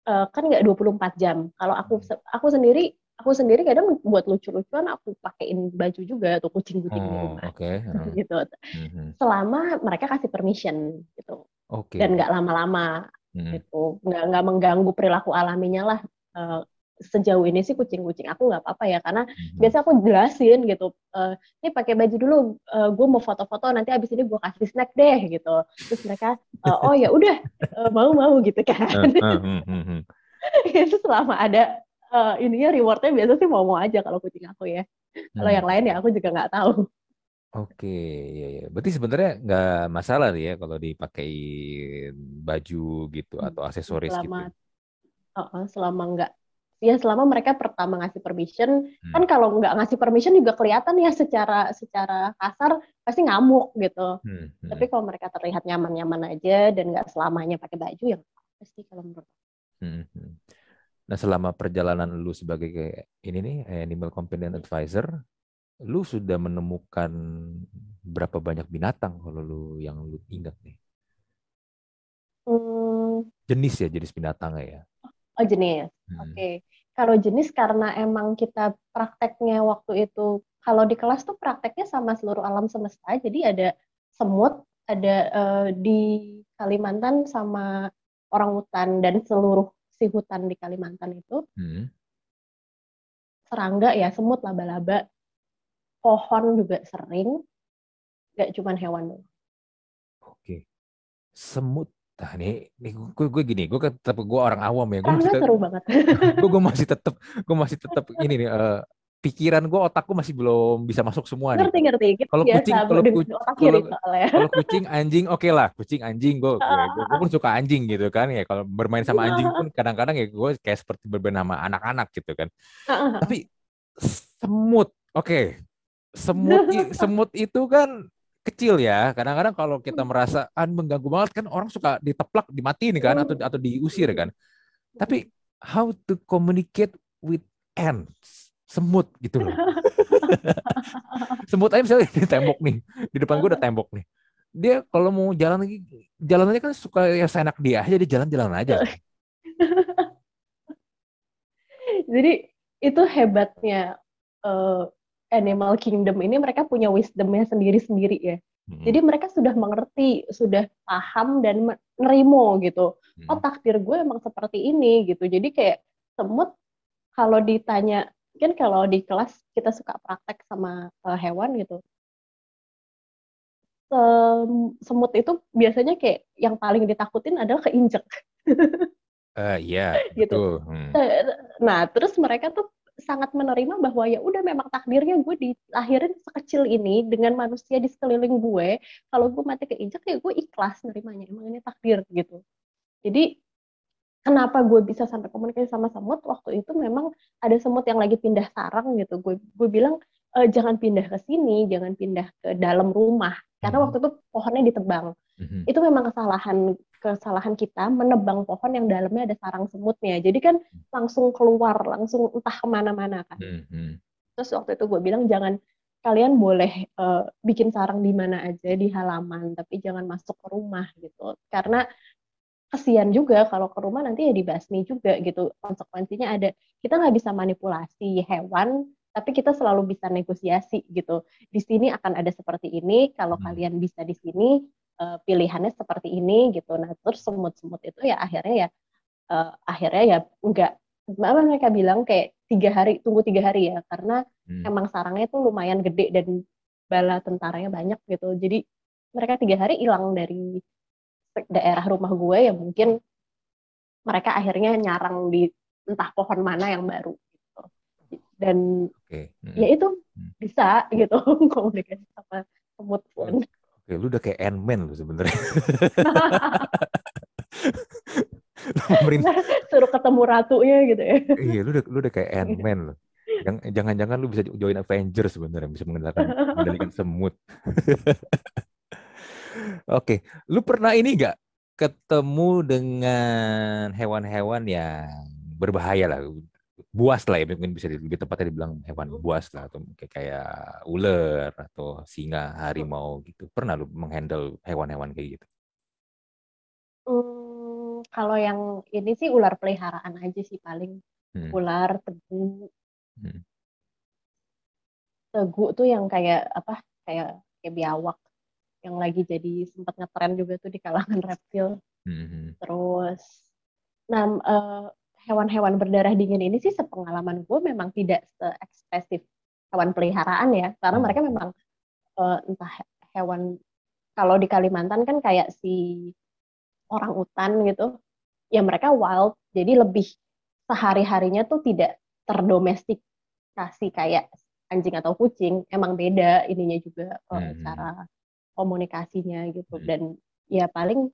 uh, kan nggak 24 jam. Kalau aku aku sendiri aku sendiri kadang buat lucu-lucuan aku pakein baju juga atau kucing-kucing oh, di rumah. Okay. gitu. Mm-hmm. Selama mereka kasih permission gitu okay. dan nggak lama-lama hmm. gitu. Nggak nggak mengganggu perilaku alaminya lah uh, sejauh ini sih kucing-kucing aku nggak apa-apa ya karena hmm. biasa aku jelasin gitu uh, ini pakai baju dulu uh, eh, gue mau foto-foto nanti abis ini gue kasih snack deh gitu. Terus mereka uh, oh ya udah uh, mau mau gitu kan. Hmm, hmm, hmm, itu selama ada uh, ininya rewardnya biasa sih mau mau aja kalau kucing aku ya. Kalau yang lain ya aku juga nggak tahu Oke, ya, ya. Berarti sebenarnya nggak masalah ya kalau dipakai baju gitu hmm, atau aksesoris gitu. selama, gitu. Uh, selama nggak, ya selama mereka pertama ngasih permission, hmm. kan kalau nggak ngasih permission juga kelihatan ya secara secara kasar pasti ngamuk gitu. Hmm. Hmm. Tapi kalau mereka terlihat nyaman-nyaman aja dan nggak selamanya pakai baju, ya pasti kalau menurut. Hmm, hmm. Nah selama perjalanan lu sebagai ini nih animal companion advisor, lu sudah menemukan berapa banyak binatang kalau lu yang lu ingat nih? Hmm. Jenis ya, jenis binatangnya ya? Oh jenis, hmm. oke. Okay. Kalau jenis karena emang kita prakteknya waktu itu, kalau di kelas tuh prakteknya sama seluruh alam semesta, jadi ada semut, ada uh, di Kalimantan sama orang hutan dan seluruh si hutan di Kalimantan itu. Hmm. Serangga ya, semut, laba-laba, pohon juga sering, nggak cuma hewan doang. Oke, semut. Nah, ini, ini gue, gue gini, gue tetap gue orang awam ya. Gue masih seru banget. gue, gue masih tetap, gue masih tetap ini nih. Uh, pikiran gue otakku masih belum bisa masuk semua ngerti, nih. Ngerti ngerti. Kalau kucing kalau kucing kalau, kalau kucing anjing oke okay lah kucing anjing gue gue, gue pun suka anjing gitu kan ya kalau bermain sama anjing pun kadang-kadang ya gue kayak seperti bermain sama anak-anak gitu kan. Tapi semut oke okay semut semut itu kan kecil ya. Kadang-kadang kalau kita merasa ah, mengganggu banget kan orang suka diteplak, dimatiin kan atau atau diusir kan. Tapi how to communicate with ants? Semut gitu loh. Semut aja misalnya di tembok nih. Di depan gue ada tembok nih. Dia kalau mau jalan lagi, jalannya kan suka ya seenak dia aja, dia jalan-jalan aja. Jadi itu hebatnya uh, Animal Kingdom ini mereka punya wisdomnya sendiri-sendiri ya. Hmm. Jadi mereka sudah mengerti, sudah paham dan menerimo gitu. Hmm. Oh takdir gue emang seperti ini gitu. Jadi kayak semut kalau ditanya, kan kalau di kelas kita suka praktek sama uh, hewan gitu. Sem semut itu biasanya kayak yang paling ditakutin adalah keinjek. Uh, iya, gitu. Betul. Hmm. Nah, terus mereka tuh sangat menerima bahwa ya udah memang takdirnya gue dilahirin sekecil ini dengan manusia di sekeliling gue. Kalau gue mati keinjak ya gue ikhlas nerimanya. Emang ini takdir gitu. Jadi kenapa gue bisa sampai komunikasi sama semut? Waktu itu memang ada semut yang lagi pindah sarang gitu. Gue gue bilang e, jangan pindah ke sini jangan pindah ke dalam rumah. Karena hmm. waktu itu pohonnya ditebang. Hmm. itu memang kesalahan kesalahan kita menebang pohon yang dalamnya ada sarang semutnya. Jadi kan langsung keluar, langsung entah ke mana-mana kan. Hmm, hmm. Terus waktu itu gue bilang jangan kalian boleh uh, bikin sarang di mana aja di halaman, tapi jangan masuk ke rumah gitu. Karena kesian juga kalau ke rumah nanti ya dibasmi juga gitu. Konsekuensinya ada. Kita nggak bisa manipulasi hewan, tapi kita selalu bisa negosiasi gitu. Di sini akan ada seperti ini, kalau hmm. kalian bisa di sini, uh, pilihannya seperti ini gitu. Nah terus semut-semut itu ya akhirnya ya uh, akhirnya ya enggak apa mereka bilang kayak tiga hari tunggu tiga hari ya karena hmm. emang sarangnya itu lumayan gede dan bala tentaranya banyak gitu. Jadi mereka tiga hari hilang dari daerah rumah gue ya mungkin mereka akhirnya nyarang di entah pohon mana yang baru gitu. Dan okay. hmm. ya itu hmm. bisa gitu komunikasi sama semut pun. Oke, lu udah kayak Ant-Man lu sebenarnya. Suruh ketemu ratunya gitu ya. Iya, lu udah lu udah kayak Ant-Man lu. Jangan-jangan lu bisa join Avengers sebenarnya bisa mengendalikan, mengendalikan semut. Oke, lu pernah ini nggak ketemu dengan hewan-hewan yang berbahaya lah, buas lah ya mungkin bisa lebih tepatnya dibilang hewan buas lah atau kayak kayak ular atau singa harimau gitu pernah lu menghandle hewan-hewan kayak gitu hmm, kalau yang ini sih ular peliharaan aja sih paling hmm. ular tebu hmm. tebu tuh yang kayak apa kayak kayak biawak yang lagi jadi sempat ngetren juga tuh di kalangan reptil hmm. hmm. terus nah uh, hewan-hewan berdarah dingin ini sih sepengalaman gue memang tidak seekspresif hewan peliharaan ya karena hmm. mereka memang uh, entah hewan kalau di Kalimantan kan kayak si orang utan gitu ya mereka wild jadi lebih sehari-harinya tuh tidak terdomestikasi kayak anjing atau kucing emang beda ininya juga uh, hmm. cara komunikasinya gitu hmm. dan ya paling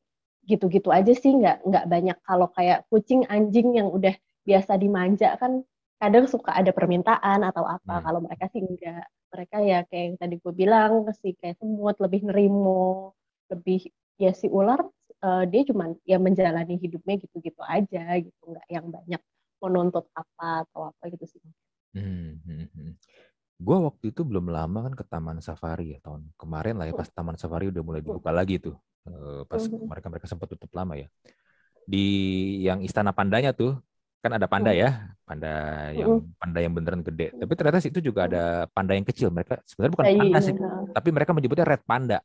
gitu-gitu aja sih nggak nggak banyak kalau kayak kucing anjing yang udah biasa dimanja kan kadang suka ada permintaan atau apa hmm. kalau mereka sih enggak mereka ya kayak yang tadi gue bilang sih kayak semut lebih nerimo lebih ya si ular uh, dia cuma ya menjalani hidupnya gitu-gitu aja gitu nggak yang banyak menuntut apa atau apa gitu sih hmm, hmm, hmm. Gue waktu itu belum lama kan ke taman safari ya tahun kemarin lah ya pas taman safari udah mulai dibuka lagi tuh Eh, pas mm-hmm. mereka mereka sempat tutup lama ya di yang istana pandanya tuh kan ada panda ya panda yang panda yang beneran gede tapi ternyata itu juga ada panda yang kecil mereka sebenarnya bukan panda sih tapi mereka menyebutnya red panda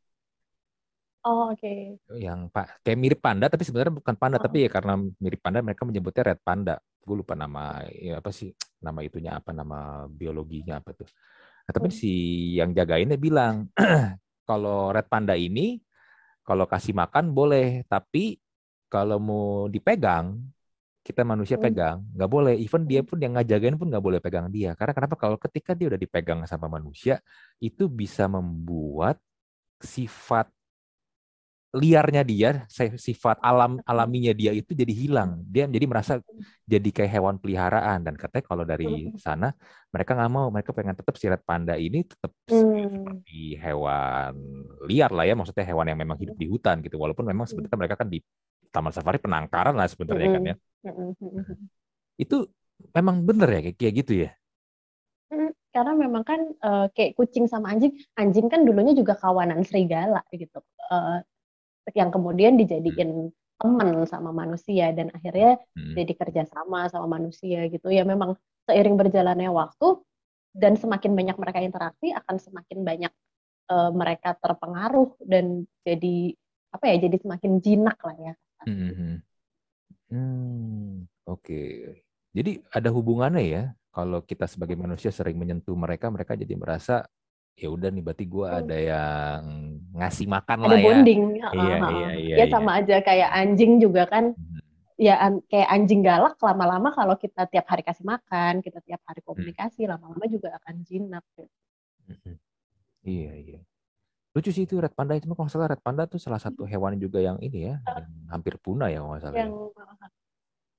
Oh, oke. Okay. Yang pak kayak mirip panda tapi sebenarnya bukan panda oh. tapi ya karena mirip panda mereka menyebutnya red panda. Gue lupa nama ya apa sih nama itunya apa nama biologinya apa tuh. Nah, tapi hmm. si yang jagainnya bilang kalau red panda ini kalau kasih makan boleh, tapi kalau mau dipegang, kita manusia hmm. pegang, nggak boleh. Even dia pun yang ngajagain pun nggak boleh pegang dia. Karena kenapa? Kalau ketika dia udah dipegang sama manusia, itu bisa membuat sifat liarnya dia, sifat alam alaminya dia itu jadi hilang. Dia jadi merasa jadi kayak hewan peliharaan. Dan katanya kalau dari hmm. sana mereka nggak mau, mereka pengen tetap sirat panda ini tetap hmm. seperti hewan liar lah ya, maksudnya hewan yang memang hidup di hutan gitu. Walaupun memang sebenarnya mereka kan di taman safari penangkaran lah sebenarnya kan ya. Itu memang benar ya kayak gitu ya? Karena memang kan uh, kayak kucing sama anjing, anjing kan dulunya juga kawanan serigala gitu, uh, yang kemudian dijadiin hmm. teman sama manusia dan akhirnya hmm. jadi kerjasama sama manusia gitu. Ya memang seiring berjalannya waktu dan semakin banyak mereka interaksi akan semakin banyak uh, mereka terpengaruh dan jadi apa ya jadi semakin jinak lah ya. Hmm. Hmm. hmm. hmm Oke. Okay. Jadi ada hubungannya ya kalau kita sebagai manusia sering menyentuh mereka, mereka jadi merasa ya udah nih berarti gue hmm. ada yang ngasih makan ada lah ya. bonding. Iya, iya, iya, iya. Ya sama aja kayak anjing juga kan. Hmm. Ya an kayak anjing galak lama-lama kalau kita tiap hari kasih makan, kita tiap hari hmm. komunikasi, lama-lama juga akan jinak. Gitu. Hmm. Iya, iya. Lucu sih itu red panda itu kalau salah red panda tuh salah satu hewan juga yang ini ya, yang hampir punah ya kalau salah. Ya.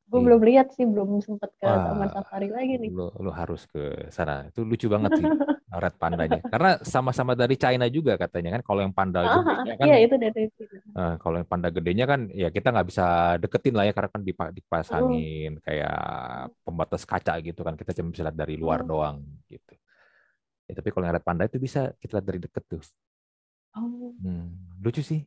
Gue iya. belum lihat sih, belum sempet ke Wah, taman safari lagi nih. Lu, lu harus ke sana. Itu lucu banget sih red pandanya. Karena sama-sama dari China juga katanya kan. Kalau yang panda ah, gedenya kan. Iya itu dari China. Uh, kalau yang panda gedenya kan ya kita nggak bisa deketin lah ya karena kan dipasangin uh. kayak pembatas kaca gitu kan. Kita cuma bisa lihat dari luar uh. doang gitu. Ya, tapi kalau yang red panda itu bisa kita lihat dari deket tuh. Oh. Hmm, lucu sih.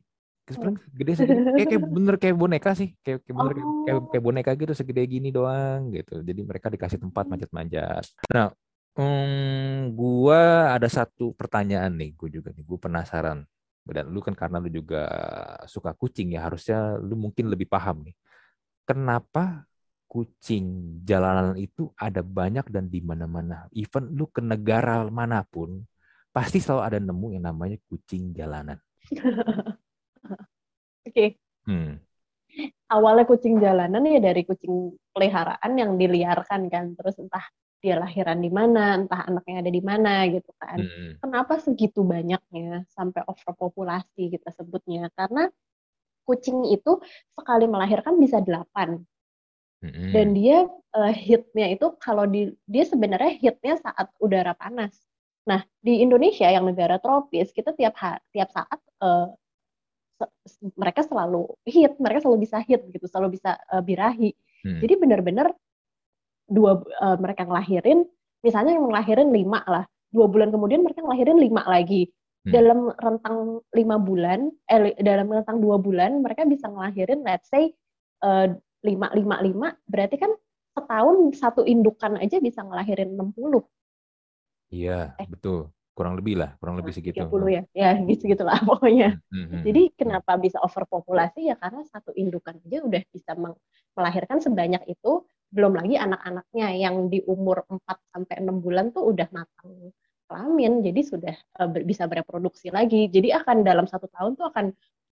Sebenarnya gede segede, kayak, kayak bener kayak boneka sih, kayak, kayak bener oh. kayak, kayak boneka gitu segede gini doang gitu. Jadi mereka dikasih tempat hmm. manjat-manjat. Nah, hmm, gua ada satu pertanyaan nih, gue juga nih, gue penasaran. Dan lu kan karena lu juga suka kucing ya, harusnya lu mungkin lebih paham nih. Kenapa kucing jalanan itu ada banyak dan di mana-mana. Even lu ke negara mana pun, pasti selalu ada nemu yang namanya kucing jalanan. Okay. Hmm. Awalnya kucing jalanan ya dari kucing peliharaan yang diliarkan kan, terus entah dia lahiran di mana, entah anaknya ada di mana gitu kan. Hmm. Kenapa segitu banyaknya sampai overpopulasi kita sebutnya? Karena kucing itu sekali melahirkan bisa delapan. Hmm. Dan dia uh, hitnya itu kalau di dia sebenarnya hitnya saat udara panas. Nah di Indonesia yang negara tropis kita tiap tiap saat uh, mereka selalu hit, mereka selalu bisa hit gitu, selalu bisa uh, birahi. Hmm. Jadi benar-benar dua uh, mereka ngelahirin, misalnya yang ngelahirin lima lah, dua bulan kemudian mereka ngelahirin lima lagi. Hmm. Dalam rentang lima bulan, eh dalam rentang dua bulan mereka bisa ngelahirin, let's say uh, lima lima lima, berarti kan setahun satu indukan aja bisa ngelahirin 60. Iya, eh. betul kurang lebih lah, kurang lebih segitu. 30 ya, ya gitu gitulah pokoknya. Hmm, Jadi kenapa bisa overpopulasi ya karena satu indukan aja udah bisa melahirkan sebanyak itu, belum lagi anak-anaknya yang di umur 4 sampai 6 bulan tuh udah matang kelamin, jadi sudah uh, bisa bereproduksi lagi. Jadi akan dalam satu tahun tuh akan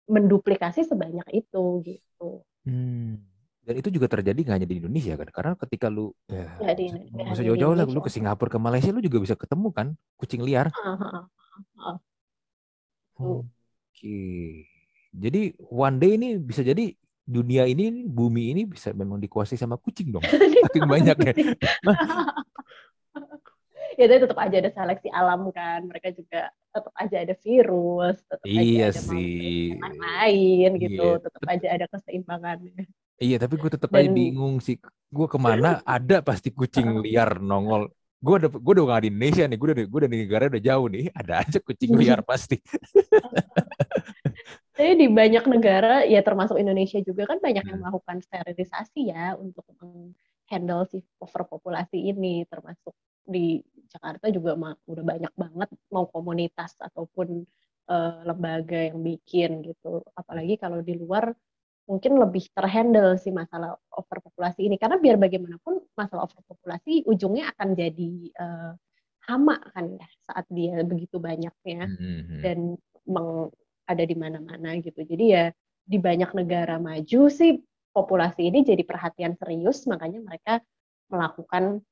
menduplikasi sebanyak itu gitu. Hmm. Dan itu juga terjadi nggak hanya di Indonesia kan? Karena ketika lu ya, ya di, nggak usah jauh-jauh lah, lu ke Singapura ke Malaysia lu juga bisa ketemu kan kucing liar. Uh, uh, uh. Oke. Okay. Jadi one day ini bisa jadi dunia ini bumi ini bisa memang dikuasai sama kucing dong. Saking banyak ya. ya tapi tetap aja ada seleksi alam kan mereka juga tetap aja ada virus tetap iya aja ada sih lain gitu iya. tetap aja ada keseimbangannya Iya, tapi gue tetap aja bingung sih. Gue ke mana ada pasti kucing liar nongol. Gue udah gue udah gak di Indonesia nih. Gue udah gue udah di negara udah jauh nih. Ada aja kucing liar pasti. Tapi di banyak negara, ya termasuk Indonesia juga kan banyak yang hmm. melakukan sterilisasi ya untuk handle si overpopulasi ini. Termasuk di Jakarta juga udah banyak banget mau komunitas ataupun uh, lembaga yang bikin gitu. Apalagi kalau di luar mungkin lebih terhandle sih masalah overpopulasi ini karena biar bagaimanapun masalah overpopulasi ujungnya akan jadi uh, hama kan ya saat dia begitu banyaknya mm-hmm. dan meng, ada di mana-mana gitu jadi ya di banyak negara maju sih populasi ini jadi perhatian serius makanya mereka melakukan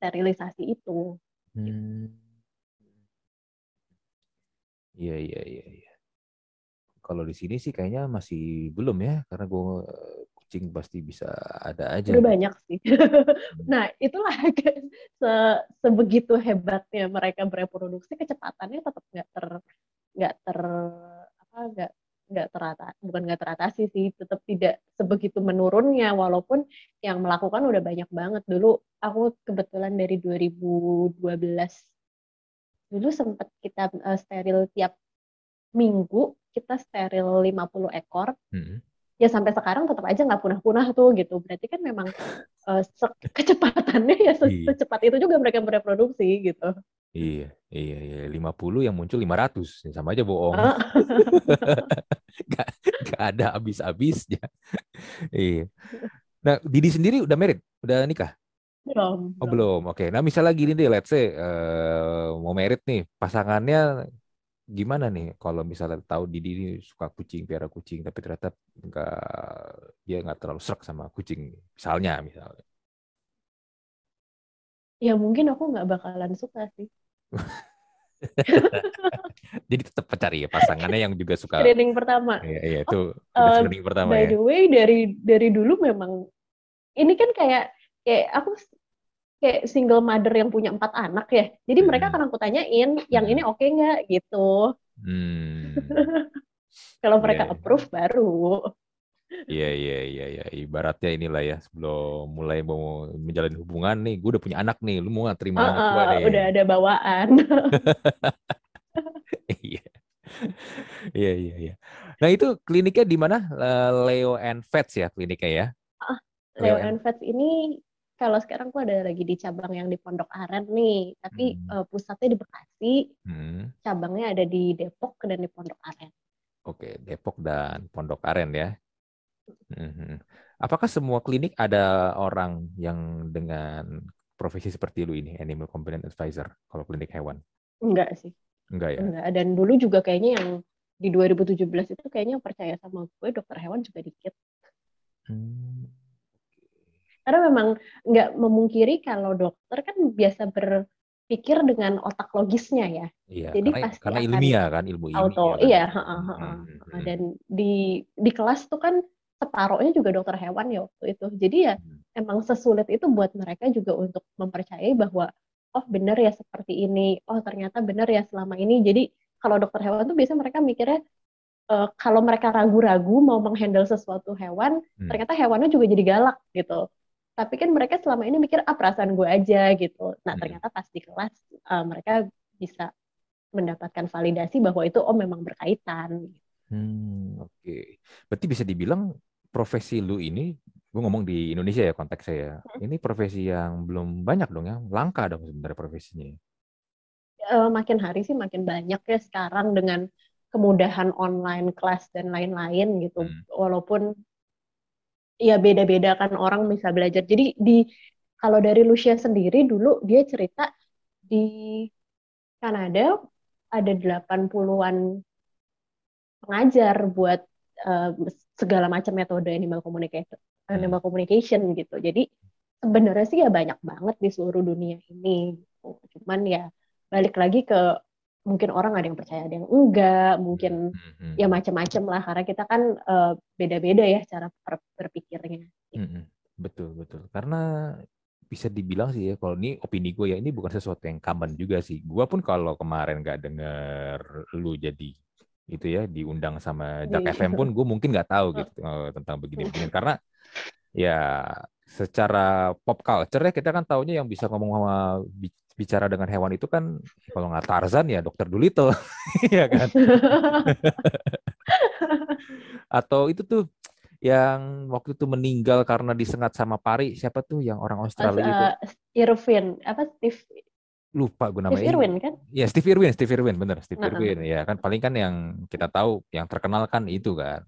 sterilisasi itu. Hmm. Iya iya iya. iya. Kalau di sini sih kayaknya masih belum ya, karena gue kucing pasti bisa ada aja. Udah banyak sih. Hmm. nah, itulah se sebegitu hebatnya mereka bereproduksi, kecepatannya tetap nggak ter nggak ter tidak terata bukan nggak teratasi sih tetap tidak sebegitu menurunnya walaupun yang melakukan udah banyak banget dulu aku kebetulan dari 2012 dulu sempat kita uh, steril tiap minggu kita steril 50 ekor hmm. ya sampai sekarang tetap aja nggak punah-punah tuh gitu berarti kan memang uh, kecepatannya ya iya. secepat itu juga mereka bereproduksi gitu Iya, iya, iya. 50 yang muncul 500. Ya, sama aja bohong. Oh. gak, gak ada habis-habisnya. iya. Nah, Didi sendiri udah married? Udah nikah? Belum. Oh, belum. Oke. Okay. Nah, misalnya gini deh, let's say uh, mau married nih, pasangannya gimana nih kalau misalnya tahu Didi ini suka kucing, piara kucing, tapi ternyata nggak dia nggak terlalu serak sama kucing, misalnya, misalnya. Ya mungkin aku nggak bakalan suka sih. Jadi tetap cari ya pasangannya yang juga suka. Screening pertama. Iya, iya itu uh, screening pertama by ya. the way dari dari dulu memang ini kan kayak kayak aku kayak single mother yang punya empat anak ya. Jadi hmm. mereka akan aku tanyain yang hmm. ini oke okay nggak gitu. Hmm. Kalau mereka yeah. Iya. approve baru. Iya iya iya iya ibaratnya inilah ya sebelum mulai mau menjalin hubungan nih, gue udah punya anak nih, lu mau gak terima uh, anak gue. Udah ada bawaan. iya. Iya iya iya. Nah itu kliniknya di mana? Leo and Vets ya kliniknya ya? Uh, Leo, Leo and Vets ini kalau sekarang gue ada lagi di cabang yang di Pondok Aren nih, tapi hmm. uh, pusatnya di Bekasi, hmm. cabangnya ada di Depok dan di Pondok Aren. Oke, Depok dan Pondok Aren ya. Mhm. Apakah semua klinik ada orang yang dengan profesi seperti lu ini, animal companion advisor, kalau klinik hewan? Enggak sih. Enggak ya? Enggak. Dan dulu juga kayaknya yang di 2017 itu kayaknya percaya sama gue dokter hewan juga dikit. Hmm. Karena memang nggak memungkiri kalau dokter kan biasa berpikir dengan otak logisnya ya. Iya, Jadi karena, pasti karena ilmiah kan, ilmu ilmiah. Auto, kan? iya. Ha, ha, ha. Hmm. Dan di di kelas tuh kan separohnya juga dokter hewan ya waktu itu. Jadi ya hmm. emang sesulit itu buat mereka juga untuk mempercayai bahwa oh benar ya seperti ini, oh ternyata benar ya selama ini. Jadi kalau dokter hewan tuh biasanya mereka mikirnya uh, kalau mereka ragu-ragu mau menghandle sesuatu hewan, hmm. ternyata hewannya juga jadi galak gitu. Tapi kan mereka selama ini mikir ah perasaan gue aja gitu. Nah hmm. ternyata pas di kelas uh, mereka bisa mendapatkan validasi bahwa itu oh memang berkaitan. Hmm, oke. Okay. Berarti bisa dibilang profesi lu ini, gue ngomong di Indonesia ya konteks saya, hmm. ini profesi yang belum banyak dong ya, langka dong sebenarnya profesinya. Uh, makin hari sih makin banyak ya sekarang dengan kemudahan online kelas dan lain-lain gitu. Hmm. Walaupun ya beda-beda kan orang bisa belajar. Jadi di kalau dari Lucia sendiri dulu dia cerita di Kanada ada 80-an pengajar buat uh, segala macam metode animal communication animal communication gitu jadi sebenarnya sih ya banyak banget di seluruh dunia ini gitu. cuman ya balik lagi ke mungkin orang ada yang percaya ada yang enggak mungkin hmm. ya macam-macam lah karena kita kan uh, beda-beda ya cara berpikirnya hmm. betul betul karena bisa dibilang sih ya kalau ini opini gue ya ini bukan sesuatu yang common juga sih gue pun kalau kemarin nggak denger lu jadi itu ya diundang sama Jak iya. FM pun gue mungkin nggak tahu gitu uh, tentang begini-begini karena ya secara pop culture ya kita kan taunya yang bisa ngomong sama bicara dengan hewan itu kan kalau nggak Tarzan ya Dokter Dolittle ya kan atau itu tuh yang waktu itu meninggal karena disengat sama pari siapa tuh yang orang Australia uh, itu Irvin apa Steve lupa gue namanya. Steve Irwin kan? Ya Steve Irwin, Steve Irwin bener Steve -huh. Irwin ya kan paling kan yang kita tahu yang terkenal kan itu kan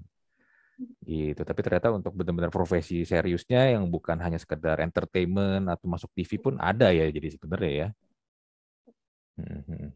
gitu tapi ternyata untuk benar-benar profesi seriusnya yang bukan hanya sekedar entertainment atau masuk TV pun ada ya jadi sebenarnya ya. Hmm, hmm.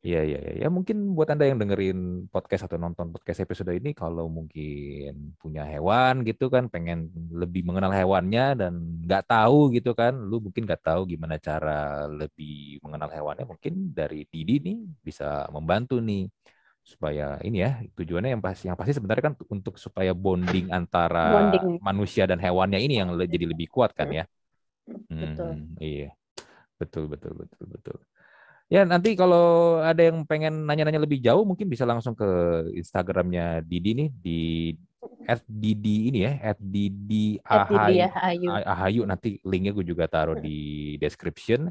Iya, iya, iya. Ya mungkin buat Anda yang dengerin podcast atau nonton podcast episode ini, kalau mungkin punya hewan gitu kan, pengen lebih mengenal hewannya dan nggak tahu gitu kan, lu mungkin nggak tahu gimana cara lebih mengenal hewannya, mungkin dari Didi nih bisa membantu nih supaya ini ya tujuannya yang pasti yang pasti sebenarnya kan untuk supaya bonding antara bonding. manusia dan hewannya ini yang jadi lebih kuat kan ya. Betul. Hmm, iya. Betul betul betul betul. Ya nanti kalau ada yang pengen nanya-nanya lebih jauh mungkin bisa langsung ke Instagramnya Didi nih di at Didi ini ya at Didi Ahayu, Ahayu. Nanti linknya gue juga taruh di description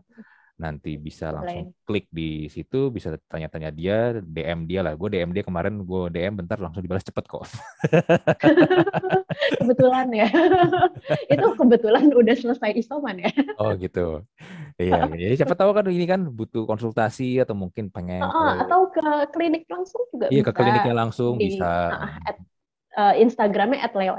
nanti bisa langsung klik di situ bisa tanya-tanya dia DM dia lah. Gue DM dia kemarin gue DM bentar langsung dibalas cepet kok. Kebetulan ya. Itu kebetulan udah selesai isoman ya. Oh gitu. Iya jadi siapa tahu kan ini kan butuh konsultasi atau mungkin pengen uh, atau ke klinik langsung juga iya bisa ke kliniknya langsung di, bisa. at uh, Instagramnya at Leo.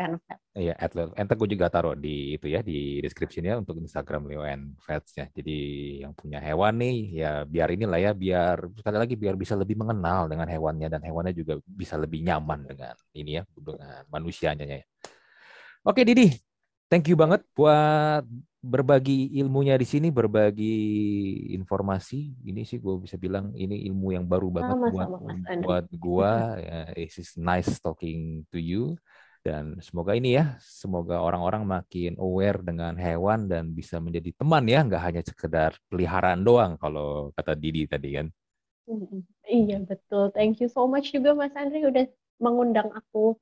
Iya, at Leo. Enter gue juga taruh di itu ya di description-nya untuk Instagram Leo and ya. Jadi yang punya hewan nih ya biar inilah ya biar sekali lagi biar bisa lebih mengenal dengan hewannya dan hewannya juga bisa lebih nyaman dengan ini ya dengan manusianya ya. Oke Didi, thank you banget buat berbagi ilmunya di sini, berbagi informasi. Ini sih gue bisa bilang ini ilmu yang baru banget sama, buat sama, buat gue. Ya, it is nice talking to you. Dan semoga ini ya, semoga orang-orang makin aware dengan hewan dan bisa menjadi teman ya, nggak hanya sekedar peliharaan doang kalau kata Didi tadi kan. Iya betul. Thank you so much juga Mas Andri udah mengundang aku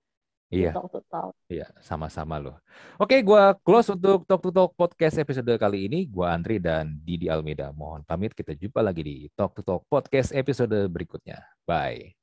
Iya. Talk to Talk. Iya, sama-sama loh. Oke, gua close untuk Talk to Talk podcast episode kali ini. Gua Andri dan Didi Almeida. Mohon pamit, kita jumpa lagi di Talk to Talk podcast episode berikutnya. Bye.